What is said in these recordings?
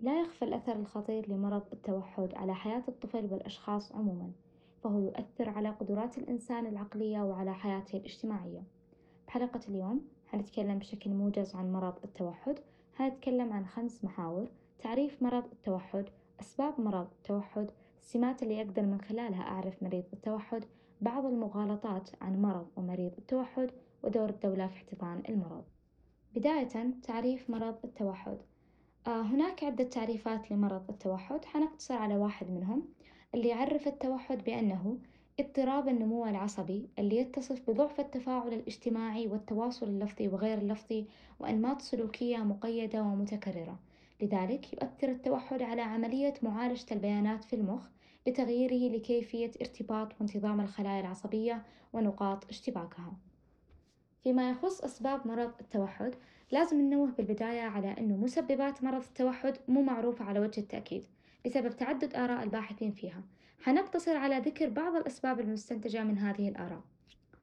لا يخفى الأثر الخطير لمرض التوحد على حياة الطفل والأشخاص عموما فهو يؤثر على قدرات الإنسان العقلية وعلى حياته الاجتماعية. بحلقة اليوم حنتكلم بشكل موجز عن مرض التوحد. حنتكلم عن خمس محاور. تعريف مرض التوحد أسباب مرض التوحد السمات اللي أقدر من خلالها أعرف مريض التوحد بعض المغالطات عن مرض ومريض التوحد ودور الدولة في احتضان المرض. بداية تعريف مرض التوحد. هناك عدة تعريفات لمرض التوحد. حنقتصر على واحد منهم اللي يعرف التوحد بأنه اضطراب النمو العصبي اللي يتصف بضعف التفاعل الاجتماعي والتواصل اللفظي وغير اللفظي وأنماط سلوكية مقيدة ومتكررة. لذلك يؤثر التوحد على عملية معالجة البيانات في المخ لتغييره لكيفية ارتباط وانتظام الخلايا العصبية ونقاط اشتباكها. فيما يخص أسباب مرض التوحد لازم ننوه بالبداية على أنه مسببات مرض التوحد مو معروفة على وجه التأكيد بسبب تعدد آراء الباحثين فيها. حنقتصر على ذكر بعض الأسباب المستنتجة من هذه الآراء.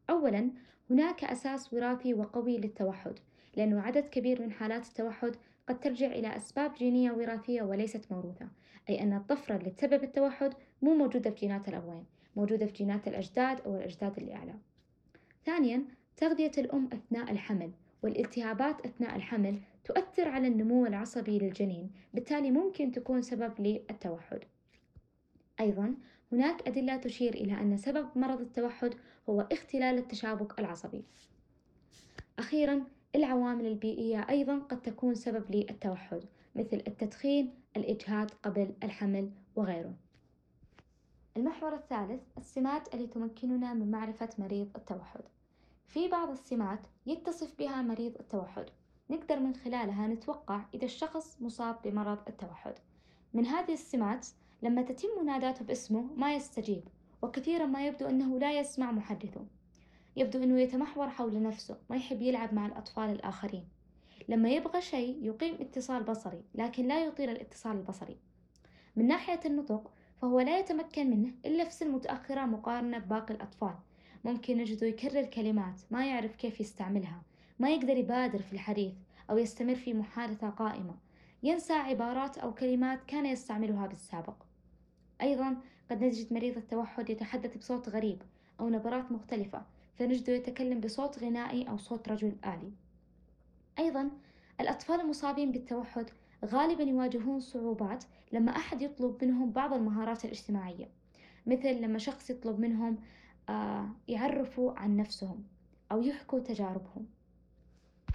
أولا هناك أساس وراثي وقوي للتوحد لأنه عدد كبير من حالات التوحد قد ترجع إلى أسباب جينية وراثية وليست موروثة أي أن الطفرة اللي تسبب التوحد مو موجودة في جينات الأبوين موجودة في جينات الأجداد أو الأجداد اللي أعلى ثانيا تغذية الأم أثناء الحمل والالتهابات أثناء الحمل تؤثر على النمو العصبي للجنين بالتالي ممكن تكون سبب للتوحد. أيضا هناك أدلة تشير إلى أن سبب مرض التوحد هو اختلال التشابك العصبي. أخيرا العوامل البيئية أيضا قد تكون سبب للتوحد مثل التدخين الإجهاد قبل الحمل وغيره. المحور الثالث السمات اللي تمكننا من معرفة مريض التوحد. في بعض السمات يتصف بها مريض التوحد. نقدر من خلالها نتوقع إذا الشخص مصاب بمرض التوحد. من هذه السمات لما تتم مناداته باسمه ما يستجيب وكثيرا ما يبدو أنه لا يسمع محدثه. يبدو أنه يتمحور حول نفسه ما يحب يلعب مع الأطفال الآخرين. لما يبغى شيء يقيم اتصال بصري لكن لا يطيل الاتصال البصري. من ناحية النطق فهو لا يتمكن منه إلا في سن متأخرة مقارنة بباقي الأطفال. ممكن نجده يكرر كلمات ما يعرف كيف يستعملها ما يقدر يبادر في الحديث أو يستمر في محادثة قائمة. ينسى عبارات أو كلمات كان يستعملها بالسابق. أيضا قد نجد مريض التوحد يتحدث بصوت غريب أو نبرات مختلفة فنجده يتكلم بصوت غنائي أو صوت رجل آلي. أيضا الأطفال المصابين بالتوحد غالبا يواجهون صعوبات لما أحد يطلب منهم بعض المهارات الاجتماعية مثل لما شخص يطلب منهم يعرفوا عن نفسهم أو يحكوا تجاربهم.